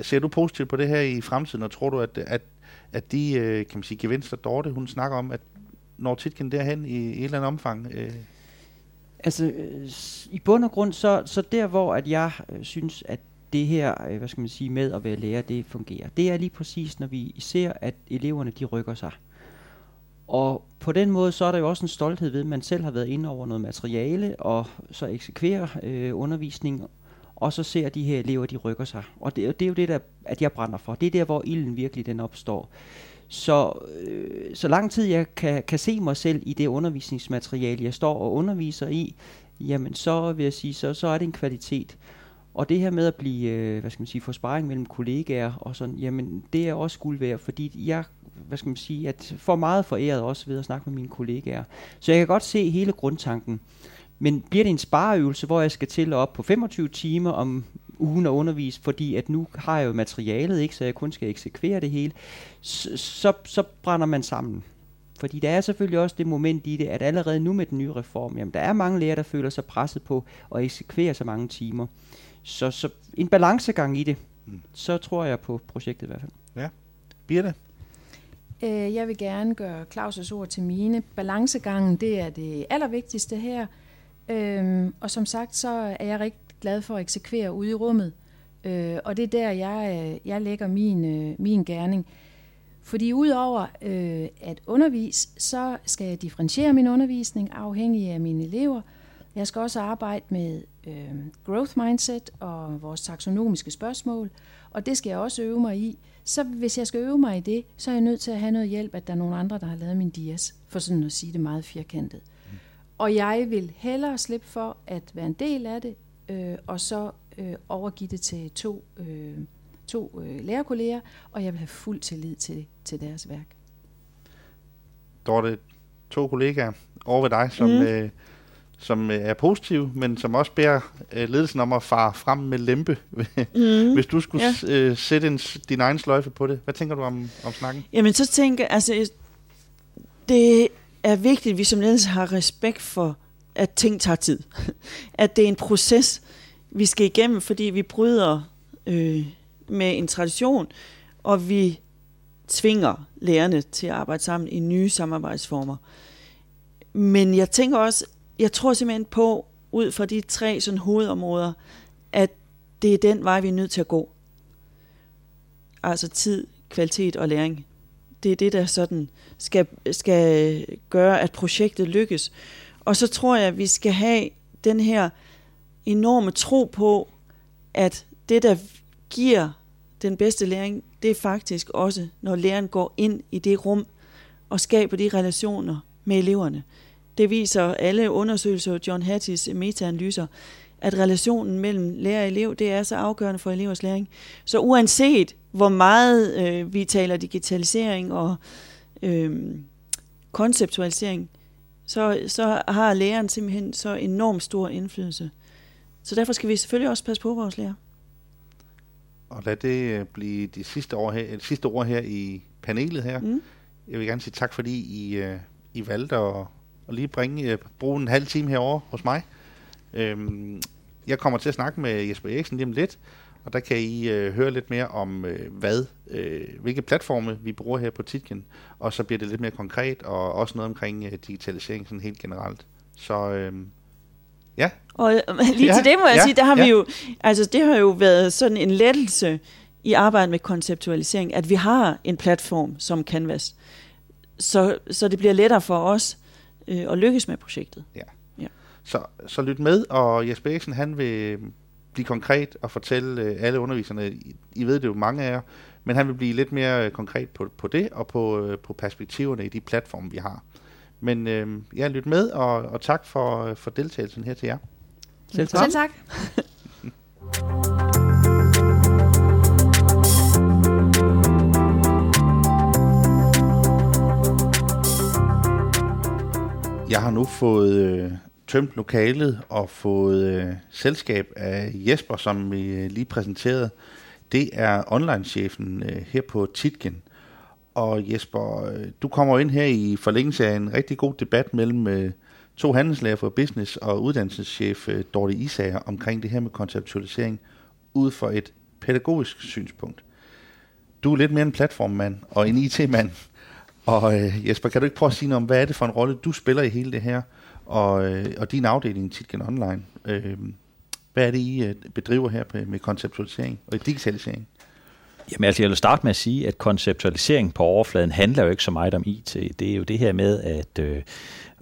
ser du positivt på det her i fremtiden, og tror du, at, at, at de øh, kan man sige, gevinster, Dorte, hun snakker om, at når titlen derhen i, i et eller andet omfang? Øh? Altså, øh, i bund og grund, så, så der hvor at jeg øh, synes, at det her, øh, hvad skal man sige, med at være lærer, det fungerer. Det er lige præcis, når vi ser, at eleverne, de rykker sig. Og på den måde, så er der jo også en stolthed ved, at man selv har været inde over noget materiale, og så eksekverer øh, undervisning, og så ser de her elever, de rykker sig. Og det, det er jo det, der, at jeg brænder for. Det er der, hvor ilden virkelig den opstår. Så, øh, så lang tid jeg kan, kan se mig selv i det undervisningsmateriale, jeg står og underviser i, jamen så vil jeg sige, så, så er det en kvalitet. Og det her med at blive, øh, hvad skal man sige, få sparring mellem kollegaer og sådan, jamen det er også guld værd, fordi jeg, hvad skal man sige, at får meget foræret også ved at snakke med mine kollegaer. Så jeg kan godt se hele grundtanken. Men bliver det en spareøvelse, hvor jeg skal til op på 25 timer om ugen at undervise, fordi at nu har jeg jo materialet, ikke, så jeg kun skal eksekvere det hele, så, så, så brænder man sammen. Fordi der er selvfølgelig også det moment i det, at allerede nu med den nye reform, jamen der er mange lærere, der føler sig presset på at eksekvere så mange timer. Så, så en balancegang i det, mm. så tror jeg på projektet i hvert fald. Ja. Birte? Øh, jeg vil gerne gøre Claus' ord til mine. Balancegangen, det er det allervigtigste her. Øhm, og som sagt, så er jeg rigtig glad for at eksekvere ude i rummet. Øh, og det er der, jeg, øh, jeg lægger min, øh, min gerning. Fordi udover øh, at undervise, så skal jeg differentiere min undervisning afhængig af mine elever. Jeg skal også arbejde med øh, growth mindset og vores taksonomiske spørgsmål, og det skal jeg også øve mig i. Så hvis jeg skal øve mig i det, så er jeg nødt til at have noget hjælp, at der er nogle andre, der har lavet min dias, for sådan at sige det meget firkantet. Mm. Og jeg vil hellere slippe for at være en del af det, øh, og så øh, overgive det til to, øh, to øh, lærerkolleger, og jeg vil have fuld tillid til, til deres værk. Dorte, to kollegaer over ved dig, som, mm. øh, som øh, er positive, men som også bærer øh, ledelsen om at fare frem med lempe. mm. Hvis du skulle ja. øh, sætte en, din egen sløjfe på det, hvad tænker du om, om snakken? Jamen så tænker jeg, altså, det er vigtigt, at vi som ledelse har respekt for at ting tager tid. at det er en proces, vi skal igennem, fordi vi bryder øh, med en tradition, og vi tvinger lærerne til at arbejde sammen i nye samarbejdsformer. Men jeg tænker også, jeg tror simpelthen på, ud fra de tre sådan hovedområder, at det er den vej, vi er nødt til at gå. Altså tid, kvalitet og læring. Det er det, der sådan skal, skal gøre, at projektet lykkes. Og så tror jeg, at vi skal have den her enorme tro på, at det, der giver den bedste læring, det er faktisk også, når læreren går ind i det rum og skaber de relationer med eleverne. Det viser alle undersøgelser, John Hatties metaanalyser, at relationen mellem lærer og elev, det er så afgørende for elevers læring. Så uanset hvor meget øh, vi taler digitalisering og øh, konceptualisering, så, så har læreren simpelthen så enormt stor indflydelse. Så derfor skal vi selvfølgelig også passe på vores lærer. Og lad det øh, blive de sidste, år her, de sidste ord her i panelet her. Mm. Jeg vil gerne sige tak, fordi I, øh, I valgte at, at lige bringe, øh, bruge en halv time herover hos mig. Øhm, jeg kommer til at snakke med Jesper Eriksen lige om lidt, og der kan I øh, høre lidt mere om, øh, hvad, øh, hvilke platforme vi bruger her på Titken, og så bliver det lidt mere konkret, og også noget omkring øh, digitalisering sådan helt generelt. Så øh, ja. Og øh, lige ja, til det må jeg ja, sige, der har ja. vi jo, altså det har jo været sådan en lettelse i arbejdet med konceptualisering, at vi har en platform som Canvas, så, så det bliver lettere for os øh, at lykkes med projektet. Ja. ja. Så, så lyt med, og Jesper Eriksen, han vil blive konkret og fortælle øh, alle underviserne, I, I ved det jo mange af jer, men han vil blive lidt mere øh, konkret på, på det og på, øh, på perspektiverne i de platforme, vi har. Men øh, ja, lyt med, og, og tak for, øh, for deltagelsen her til jer. Selv tak. Selv tak. Jeg har nu fået øh, tømt lokalet og fået øh, selskab af Jesper, som vi øh, lige præsenterede. Det er online-chefen øh, her på Titgen. Og Jesper, øh, du kommer ind her i forlængelse af en rigtig god debat mellem øh, to handelslærer for business og uddannelseschef øh, Dorte Isager omkring det her med konceptualisering ud fra et pædagogisk synspunkt. Du er lidt mere en platformmand og en IT-mand. Og øh, Jesper, kan du ikke prøve at sige noget om, hvad er det for en rolle, du spiller i hele det her? Og, øh, og din afdeling Titgen Online. Øh, hvad er det, I øh, bedriver her med konceptualisering og digitalisering? Jamen altså, jeg vil starte med at sige, at konceptualisering på overfladen handler jo ikke så meget om IT. Det er jo det her med, at øh,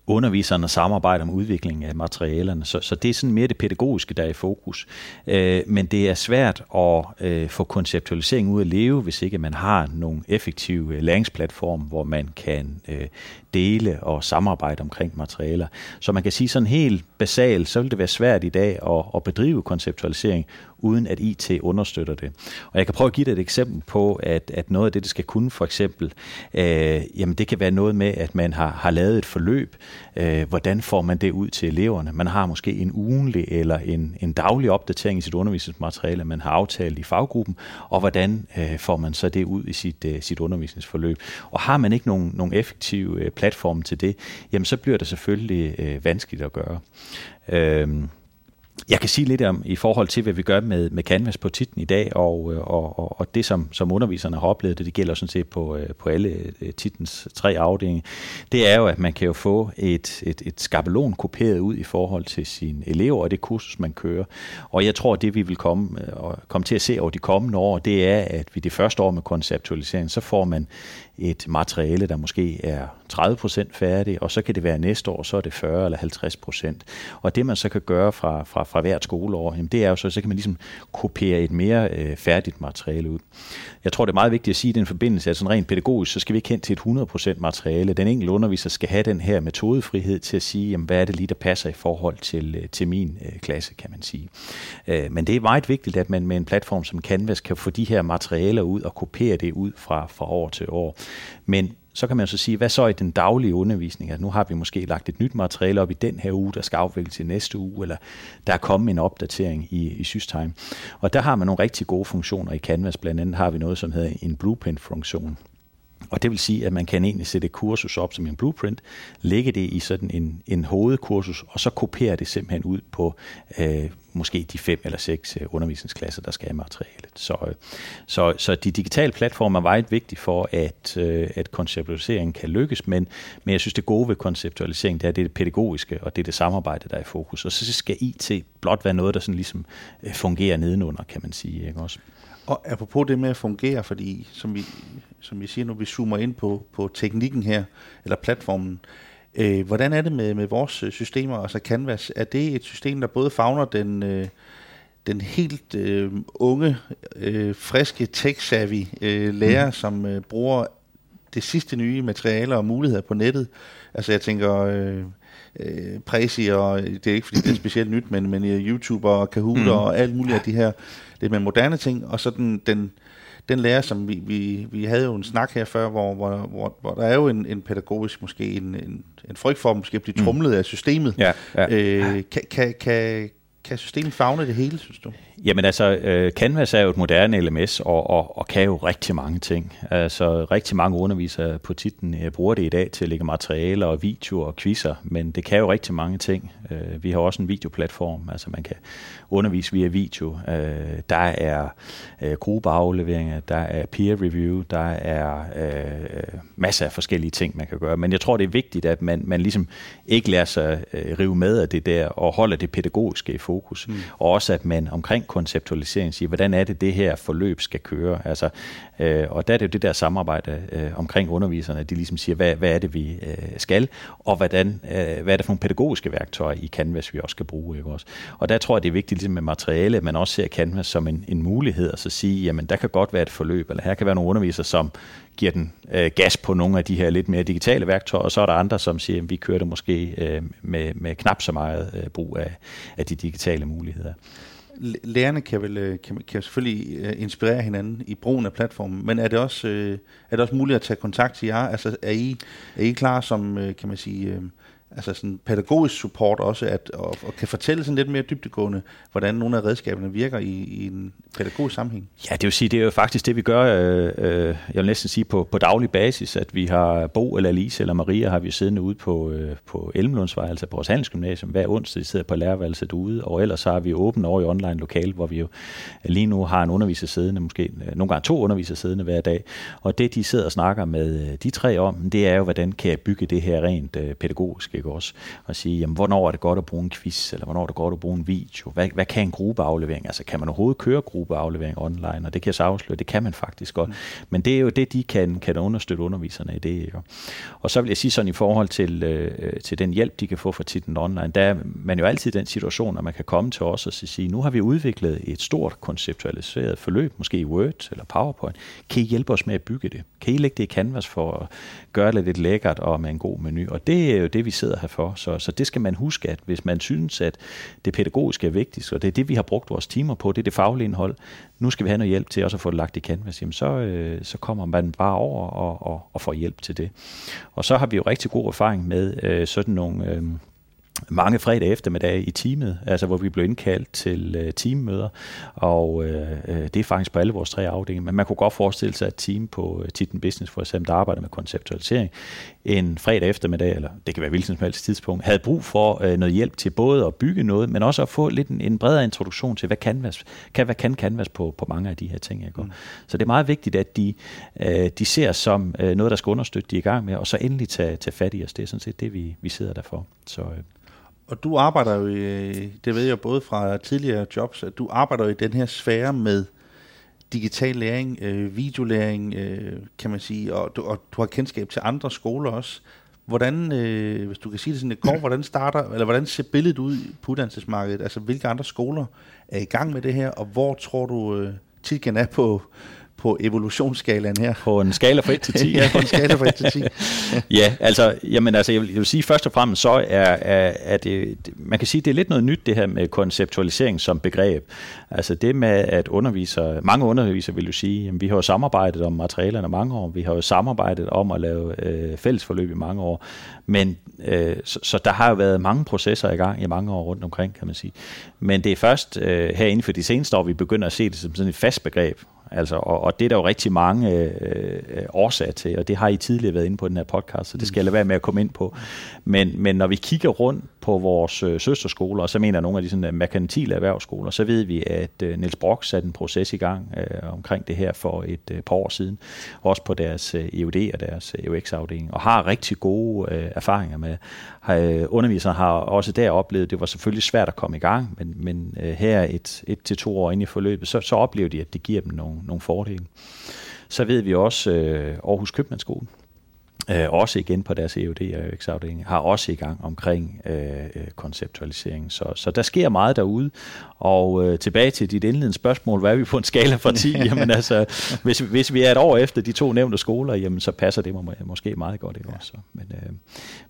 underviserne samarbejder om udviklingen af materialerne. Så, så det er sådan mere det pædagogiske, der er i fokus. Øh, men det er svært at øh, få konceptualisering ud at leve, hvis ikke man har nogle effektive øh, læringsplatform, hvor man kan øh, dele og samarbejde omkring materialer. Så man kan sige sådan helt basalt, så vil det være svært i dag at, at bedrive konceptualisering, uden at IT understøtter det. Og jeg kan prøve at give dig et eksempel på, at, at noget af det, det skal kunne for eksempel, øh, jamen det kan være noget med, at man har, har lavet et forløb. Øh, hvordan får man det ud til eleverne? Man har måske en ugenlig eller en, en daglig opdatering i sit undervisningsmateriale, man har aftalt i faggruppen, og hvordan øh, får man så det ud i sit, øh, sit undervisningsforløb? Og har man ikke nogen, nogen effektiv øh, platform til det, jamen så bliver det selvfølgelig øh, vanskeligt at gøre. Øh, jeg kan sige lidt om i forhold til, hvad vi gør med, med Canvas på titlen i dag, og, og, og, og det, som, som underviserne har oplevet, det, det gælder sådan set på, øh, på alle øh, titlens tre afdelinger, det er jo, at man kan jo få et, et, et skabelon kopieret ud i forhold til sine elever og det kursus, man kører. Og jeg tror, det vi vil komme, øh, og komme til at se over de kommende år, det er, at vi det første år med konceptualisering, så får man et materiale, der måske er 30% færdig, og så kan det være næste år, så er det 40 eller 50%. Og det man så kan gøre fra, fra, fra hvert skoleår, jamen det er jo så, så kan man ligesom kopiere et mere øh, færdigt materiale ud. Jeg tror, det er meget vigtigt at sige i den forbindelse, at sådan rent pædagogisk, så skal vi ikke hen til et 100% materiale. Den enkelte underviser skal have den her metodefrihed til at sige, jamen, hvad er det lige, der passer i forhold til, øh, til min øh, klasse, kan man sige. Øh, men det er meget vigtigt, at man med en platform som Canvas kan få de her materialer ud og kopiere det ud fra, fra år til år. Men så kan man så sige, hvad så i den daglige undervisning? Altså nu har vi måske lagt et nyt materiale op i den her uge, der skal afvikles i næste uge, eller der er kommet en opdatering i, i Systime. Og der har man nogle rigtig gode funktioner i Canvas. Blandt andet har vi noget, som hedder en blueprint-funktion. Og det vil sige, at man kan egentlig sætte et kursus op som en blueprint, lægge det i sådan en, en hovedkursus, og så kopiere det simpelthen ud på øh, måske de fem eller seks øh, undervisningsklasser, der skal have materialet. Så, øh, så, så de digitale platforme er meget vigtige for, at, øh, at konceptualisering kan lykkes, men, men jeg synes, det gode ved konceptualisering, det er det, det pædagogiske, og det er det samarbejde, der er i fokus. Og så skal IT blot være noget, der sådan ligesom øh, fungerer nedenunder, kan man sige. Ikke også? Og apropos det med at fungere, fordi som vi, som vi siger nu, vi zoomer ind på, på teknikken her, eller platformen, øh, hvordan er det med, med vores systemer, altså Canvas? Er det et system, der både fagner den, øh, den helt øh, unge, øh, friske, tech-savvy øh, lærer, mm. som øh, bruger det sidste nye materialer og muligheder på nettet? Altså jeg tænker... Øh, øh, Prezi, og det er ikke fordi det er specielt nyt, men, men YouTube og Kahoot mm. og alt muligt af de her lidt mere moderne ting, og så den, den, den lærer, som vi, vi, vi havde jo en snak her før, hvor, hvor, hvor, hvor der er jo en, en pædagogisk, måske en, en, en frygt for måske at blive trumlet mm. af systemet. Ja, ja. Øh, kan, kan, kan, kan systemet fagne det hele, synes du? Jamen altså, øh, Canvas er jo et moderne LMS, og, og, og kan jo rigtig mange ting. Altså, rigtig mange undervisere på titlen øh, bruger det i dag til at lægge materialer og videoer og quizzer, men det kan jo rigtig mange ting. Øh, vi har også en videoplatform, altså man kan undervise via video. Der er gruppeafleveringer, der er peer review, der er masser af forskellige ting, man kan gøre. Men jeg tror, det er vigtigt, at man, man ligesom ikke lader sig rive med af det der, og holder det pædagogiske i fokus. Mm. Og også, at man omkring konceptualisering siger, hvordan er det, det her forløb skal køre? Altså, øh, og der er det jo det der samarbejde øh, omkring underviserne, de ligesom siger, hvad, hvad er det, vi øh, skal, og hvordan, øh, hvad er det for nogle pædagogiske værktøjer i Canvas, vi også skal bruge. Ikke også? Og der tror jeg, det er vigtigt ligesom med materiale, at man også ser Canvas som en, en mulighed, og så sige, jamen der kan godt være et forløb, eller her kan være nogle undervisere, som giver den øh, gas på nogle af de her lidt mere digitale værktøjer, og så er der andre, som siger, at vi kører det måske øh, med, med knap så meget øh, brug af, af de digitale muligheder lærerne kan vel øh, kan, kan selvfølgelig øh, inspirere hinanden i brugen af platformen, men er det også øh, er det også muligt at tage kontakt til jer? Altså er I er I klar som øh, kan man sige altså sådan pædagogisk support også, at, og, og kan fortælle sådan lidt mere dybtegående, hvordan nogle af redskaberne virker i, i en pædagogisk sammenhæng? Ja, det vil sige, det er jo faktisk det, vi gør, øh, øh, jeg vil næsten sige på, på daglig basis, at vi har Bo eller Lise eller Maria har vi siddende ude på, øh, på Elmlundsvej, altså på vores handelsgymnasium, hver onsdag, de sidder på lærerværelset ude, og ellers har vi åbent over i online lokal, hvor vi jo lige nu har en underviser siddende, måske øh, nogle gange to undervisere siddende hver dag, og det, de sidder og snakker med øh, de tre om, det er jo, hvordan kan jeg bygge det her rent øh, pædagogisk, ikke også? Og sige, jamen, hvornår er det godt at bruge en quiz, eller hvornår er det godt at bruge en video? Hvad, hvad kan en gruppeaflevering? Altså, kan man overhovedet køre gruppeaflevering online? Og det kan jeg så afsløre, det kan man faktisk godt. Mm. Men det er jo det, de kan, kan understøtte underviserne i det. Ikke? Og så vil jeg sige sådan i forhold til, øh, til den hjælp, de kan få fra titlen online, der er man jo altid i den situation, at man kan komme til os og sige, nu har vi udviklet et stort konceptualiseret forløb, måske i Word eller PowerPoint. Kan I hjælpe os med at bygge det? Kan I lægge det i Canvas for at gøre det lidt lækkert og med en god menu? Og det er jo det, vi sidder her for. Så, så det skal man huske, at hvis man synes, at det pædagogiske er vigtigt, og det er det, vi har brugt vores timer på, det er det faglige indhold, nu skal vi have noget hjælp til også at få det lagt i Canvas, jamen så, øh, så kommer man bare over og, og, og får hjælp til det. Og så har vi jo rigtig god erfaring med øh, sådan nogle... Øh, mange fredag eftermiddag i teamet, altså hvor vi blev indkaldt til øh, teammøder, og øh, øh, det er faktisk på alle vores tre afdelinger, men man kunne godt forestille sig, at et team på øh, Titten Business for eksempel, der arbejder med konceptualisering, en fredag eftermiddag, eller det kan være hvilket som helst tidspunkt, havde brug for øh, noget hjælp til både at bygge noget, men også at få lidt en, en bredere introduktion til, hvad Canvas kan, hvad kan Canvas på, på mange af de her ting. Ikke? Mm. Så det er meget vigtigt, at de, øh, de ser som øh, noget, der skal understøtte de i gang med, og så endelig tage, tage fat i os. Det er sådan set det, vi, vi sidder der for. Så, øh, og du arbejder jo, i, det ved jeg både fra tidligere jobs, at du arbejder jo i den her sfære med digital læring, øh, videolæring, øh, kan man sige, og du, og du har kendskab til andre skoler også. Hvordan, øh, hvis du kan sige det sådan lidt kort, hvordan starter, eller hvordan ser billedet ud på uddannelsesmarkedet? Altså, hvilke andre skoler er i gang med det her, og hvor tror du, øh, Tilken er på, på evolutionsskalaen her? På en skala fra 1 til 10? ja, på en skala fra 1 til 10. ja, altså, jamen, altså jeg, vil, jeg vil sige først og fremmest, så er, er, er det, man kan sige, det er lidt noget nyt, det her med konceptualisering som begreb. Altså det med, at undervisere, mange undervisere vil jo sige, jamen, vi har jo samarbejdet om materialerne mange år, vi har jo samarbejdet om at lave øh, fællesforløb i mange år, men øh, så, så der har jo været mange processer i gang i mange år rundt omkring, kan man sige. Men det er først øh, her inden for de seneste år, vi begynder at se det som sådan et fast begreb, Altså, og, og det er der jo rigtig mange øh, øh, årsager til, og det har I tidligere været inde på den her podcast, så det skal jeg lade være med at komme ind på. Men, men når vi kigger rundt på vores øh, søsterskoler, og så mener nogle af de sådan, øh, merkantile erhvervsskoler, så ved vi, at øh, Niels Brock satte en proces i gang øh, omkring det her for et øh, par år siden, også på deres øh, EUD og deres øh, EUX-afdeling, og har rigtig gode øh, erfaringer med. Har, øh, undervisere har også der oplevet, det var selvfølgelig svært at komme i gang, men, men øh, her et, et til to år inde i forløbet, så, så oplever de, at det giver dem nogle, nogle fordele. Så ved vi også øh, Aarhus Købmandsskole, øh, også igen på deres EUD og UX-afdeling, har også i gang omkring øh, øh, konceptualisering. Så, så der sker meget derude. Og øh, tilbage til dit indledende spørgsmål, hvad er vi på en skala fra 10? jamen altså, hvis, hvis vi er et år efter de to nævnte skoler, jamen så passer det må, måske meget godt. Ikke ja. også? Men, øh,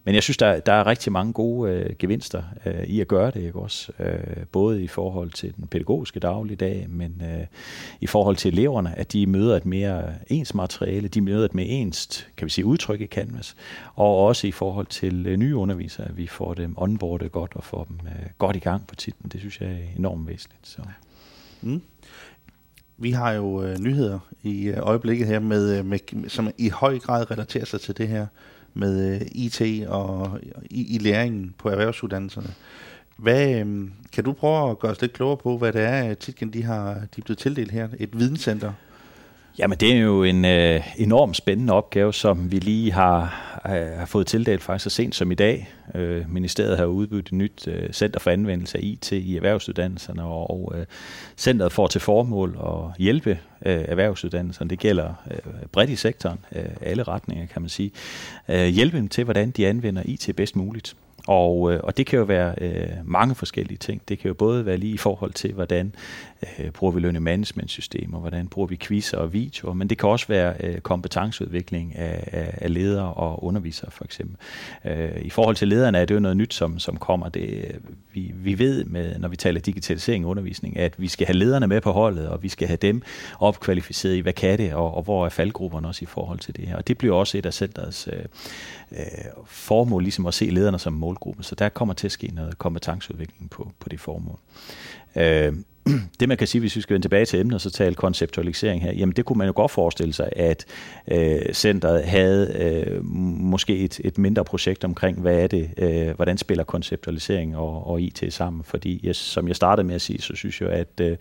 men jeg synes, der, der er rigtig mange gode øh, gevinster øh, i at gøre det. Ikke også? Øh, både i forhold til den pædagogiske dagligdag, men øh, i forhold til eleverne, at de møder et mere ens materiale, de møder et mere ens, kan vi sige, udtryk i Canvas, og også i forhold til øh, nye undervisere, at vi får dem onboardet godt og får dem øh, godt i gang på titlen. Det synes jeg er enormt væsentligt. Så. Mm. Vi har jo øh, nyheder i øh, øjeblikket her, med, med, som i høj grad relaterer sig til det her med øh, IT og i, i læringen på erhvervsuddannelserne. Hvad, øh, kan du prøve at gøre os lidt klogere på, hvad det er, Titgen de har de er blevet tildelt her? Et videnscenter Jamen, det er jo en øh, enormt spændende opgave, som vi lige har, øh, har fået tildelt faktisk så sent som i dag. Øh, ministeriet har udbudt et nyt øh, center for anvendelse af IT i erhvervsuddannelserne, og, og øh, centret får til formål at hjælpe øh, erhvervsuddannelserne. Det gælder øh, bredt i sektoren, øh, alle retninger kan man sige. Øh, hjælpe dem til, hvordan de anvender IT bedst muligt. Og, øh, og det kan jo være øh, mange forskellige ting. Det kan jo både være lige i forhold til, hvordan øh, bruger vi learning management systemer, hvordan bruger vi quizzer og videoer, men det kan også være øh, kompetenceudvikling af, af, af ledere og undervisere for eksempel. Øh, I forhold til lederne er det jo noget nyt, som, som kommer. Det, vi, vi ved, med, når vi taler digitalisering og undervisning, at vi skal have lederne med på holdet, og vi skal have dem opkvalificeret i, hvad kan det, og, og hvor er faldgrupperne også i forhold til det her. Og det bliver også et af centrets øh, øh, formål, ligesom at se lederne som målgruppe. Så der kommer til at ske noget kompetenceudvikling på, på det formål. Øh, det man kan sige, hvis vi skal vende tilbage til emnet og så tale konceptualisering her, jamen det kunne man jo godt forestille sig, at øh, centret havde øh, måske et, et mindre projekt omkring, hvad er det, øh, hvordan spiller konceptualisering og, og IT sammen, fordi jeg, som jeg startede med at sige, så synes jeg, at, øh,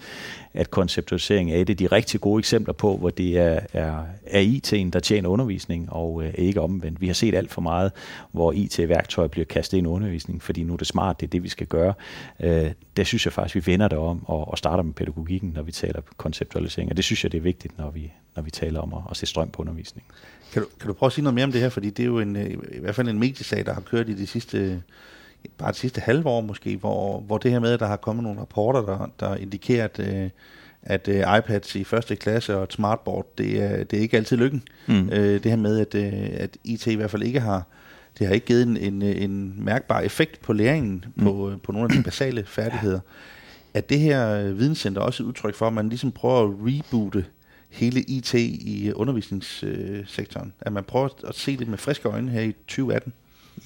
at konceptualisering er et af de rigtig gode eksempler på, hvor det er, er, er IT'en, der tjener undervisning, og øh, ikke omvendt. Vi har set alt for meget, hvor IT-værktøjer bliver kastet ind i undervisning, fordi nu er det smart, det er det, vi skal gøre. Øh, det synes jeg faktisk, vi vender det om, og, og starter med pædagogikken, når vi taler konceptualisering. Og det synes jeg, det er vigtigt, når vi, når vi taler om at, at se strøm på undervisning. Kan du, kan du prøve at sige noget mere om det her? Fordi det er jo en, øh, i hvert fald en mediesag, der har kørt i de sidste bare det sidste halve år måske, hvor, hvor det her med, at der har kommet nogle rapporter, der, der indikerer, at, øh, at uh, iPads i første klasse og et smartboard, det er, det er ikke altid lykken. Mm. Det her med, at, at IT i hvert fald ikke har, det har ikke givet en, en, en mærkbar effekt på læringen mm. på, på nogle af de basale færdigheder. Er det her videnscenter også et udtryk for, at man ligesom prøver at reboote hele IT i undervisningssektoren? At man prøver at se det med friske øjne her i 2018?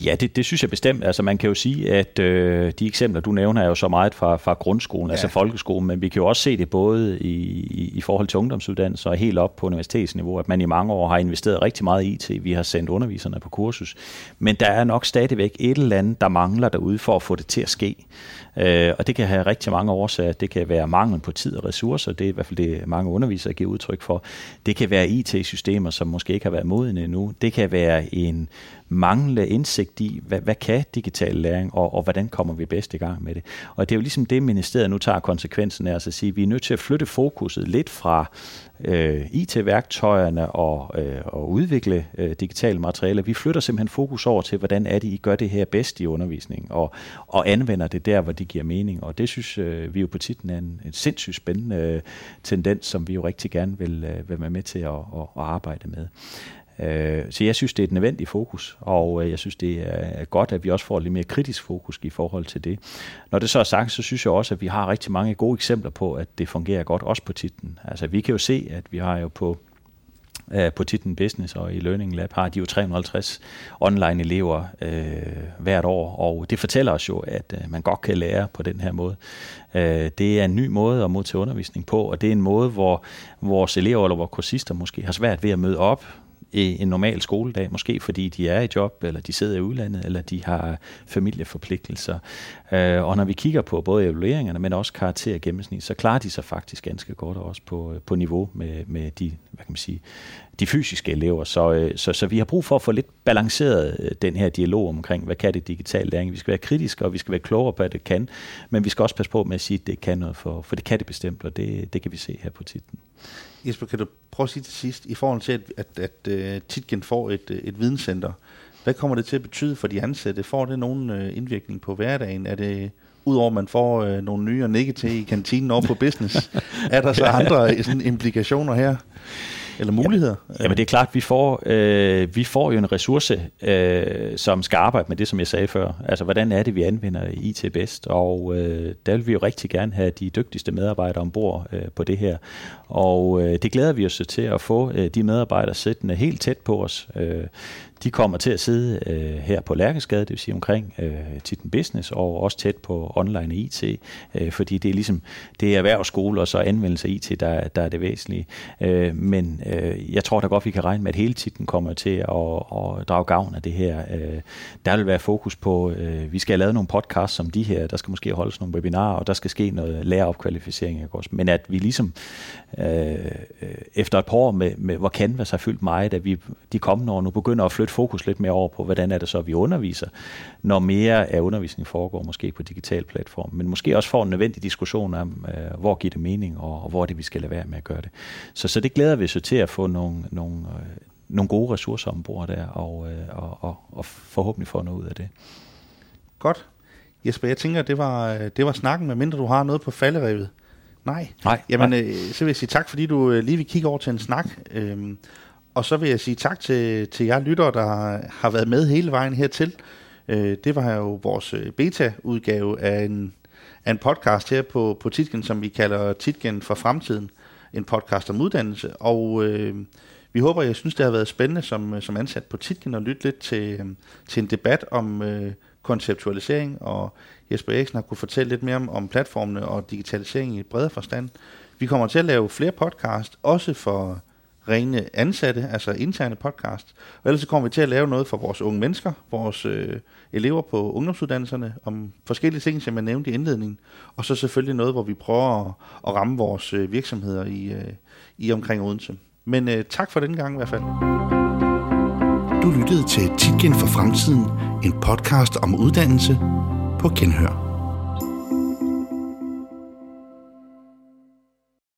Ja, det, det synes jeg bestemt. Altså man kan jo sige, at øh, de eksempler, du nævner, er jo så meget fra, fra grundskolen, ja. altså folkeskolen, men vi kan jo også se det både i, i, i forhold til ungdomsuddannelser og helt op på universitetsniveau, at man i mange år har investeret rigtig meget i IT. Vi har sendt underviserne på kursus, men der er nok stadigvæk et eller andet, der mangler derude for at få det til at ske. Øh, og det kan have rigtig mange årsager. Det kan være mangel på tid og ressourcer, det er i hvert fald det, mange undervisere giver udtryk for. Det kan være IT-systemer, som måske ikke har været modne endnu. Det kan være en manglende indsigt i, hvad, hvad kan digital læring, og, og hvordan kommer vi bedst i gang med det. Og det er jo ligesom det, ministeriet nu tager konsekvensen af, altså at sige, at vi er nødt til at flytte fokuset lidt fra øh, IT-værktøjerne og, øh, og udvikle øh, digitale materialer. Vi flytter simpelthen fokus over til, hvordan er det, I gør det her bedst i undervisningen, og, og anvender det der, hvor det giver mening. Og det synes øh, vi jo på titlen er en, en sindssygt spændende øh, tendens, som vi jo rigtig gerne vil, øh, være med til at, at, at arbejde med. Øh, så jeg synes, det er et nødvendigt fokus, og øh, jeg synes, det er godt, at vi også får lidt mere kritisk fokus i forhold til det. Når det så er sagt, så synes jeg også, at vi har rigtig mange gode eksempler på, at det fungerer godt, også på titlen. Altså, vi kan jo se, at vi har jo på øh, på titlen Business og i Learning Lab har de jo 350 online elever øh, hvert år, og det fortæller os jo, at øh, man godt kan lære på den her måde. Øh, det er en ny måde at modtage undervisning på, og det er en måde, hvor vores elever eller vores kursister måske har svært ved at møde op i en normal skoledag, måske fordi de er i job, eller de sidder i udlandet, eller de har familieforpligtelser. Øh, og når vi kigger på både evalueringerne, men også karakter gennemsnit, så klarer de sig faktisk ganske godt også på, øh, på niveau med, med de, hvad kan man sige, de fysiske elever. Så, øh, så, så vi har brug for at få lidt balanceret den her dialog omkring, hvad kan det digitale læring. Vi skal være kritiske, og vi skal være klogere på, at det kan, men vi skal også passe på med at sige, at det kan noget, for, for det kan det bestemt, og det, det kan vi se her på titlen. Jesper, kan du prøve at sige til sidst, i forhold til, at, at, at, at uh, Titgen får et, et videnscenter, hvad kommer det til at betyde for de ansatte? Får det nogen uh, indvirkning på hverdagen? Er det, udover at man får uh, nogle nye og nikke til i kantinen over på business, er der så andre sådan, implikationer her? Eller muligheder? Ja, jamen det er klart, vi får, øh, vi får jo en ressource, øh, som skal arbejde med det, som jeg sagde før. Altså, hvordan er det, vi anvender IT bedst? Og øh, der vil vi jo rigtig gerne have de dygtigste medarbejdere ombord øh, på det her. Og øh, det glæder vi os til at få øh, de medarbejdere siddende helt tæt på os. Øh, de kommer til at sidde øh, her på Lærkesgade, det vil sige omkring øh, Titten Business, og også tæt på online IT, øh, fordi det er ligesom det er erhvervsskole og så anvendelse af IT, der, der er det væsentlige. Øh, men øh, jeg tror da godt, vi kan regne med, at hele Titten kommer til at, at drage gavn af det her. Øh, der vil være fokus på, øh, vi skal have lavet nogle podcasts som de her, der skal måske holdes nogle webinarer, og der skal ske noget læreopkvalificering. Men at vi ligesom øh, øh, efter et par år, med, med, hvor Canvas har fyldt meget, at vi de kommende år nu begynder at flytte flytte fokus lidt mere over på, hvordan er det så, vi underviser, når mere af undervisningen foregår måske på digital platform, men måske også får en nødvendig diskussion om, øh, hvor giver det mening, og, og hvor er det, vi skal lade være med at gøre det. Så, så det glæder vi os til at få nogle, nogle, øh, nogle gode ressourcer ombord der, og, øh, og, og, og forhåbentlig få noget ud af det. Godt. Jesper, jeg tænker, det var, det var snakken, medmindre du har noget på falderevet. Nej. Nej. Jamen, nej. Øh, så vil jeg sige tak, fordi du øh, lige vil kigge over til en snak. Øhm, og så vil jeg sige tak til, til jer lyttere, der har været med hele vejen hertil. Øh, det var jo vores øh, beta-udgave af en, af en podcast her på, på Titgen, som vi kalder Titgen for fremtiden. En podcast om uddannelse. Og øh, vi håber, jeg synes, det har været spændende som, øh, som ansat på Titgen at lytte lidt til, øh, til en debat om øh, konceptualisering. Og Jesper Eriksen har kunne fortælle lidt mere om, om platformene og digitalisering i et bredere forstand. Vi kommer til at lave flere podcast, også for rene ansatte, altså interne podcast. Og ellers så kommer vi til at lave noget for vores unge mennesker, vores øh, elever på ungdomsuddannelserne, om forskellige ting, som jeg nævnte i indledningen. Og så selvfølgelig noget, hvor vi prøver at, at ramme vores øh, virksomheder i, øh, i omkring Odense. Men øh, tak for den gang i hvert fald. Du lyttede til Titgen for Fremtiden, en podcast om uddannelse på Kenhør.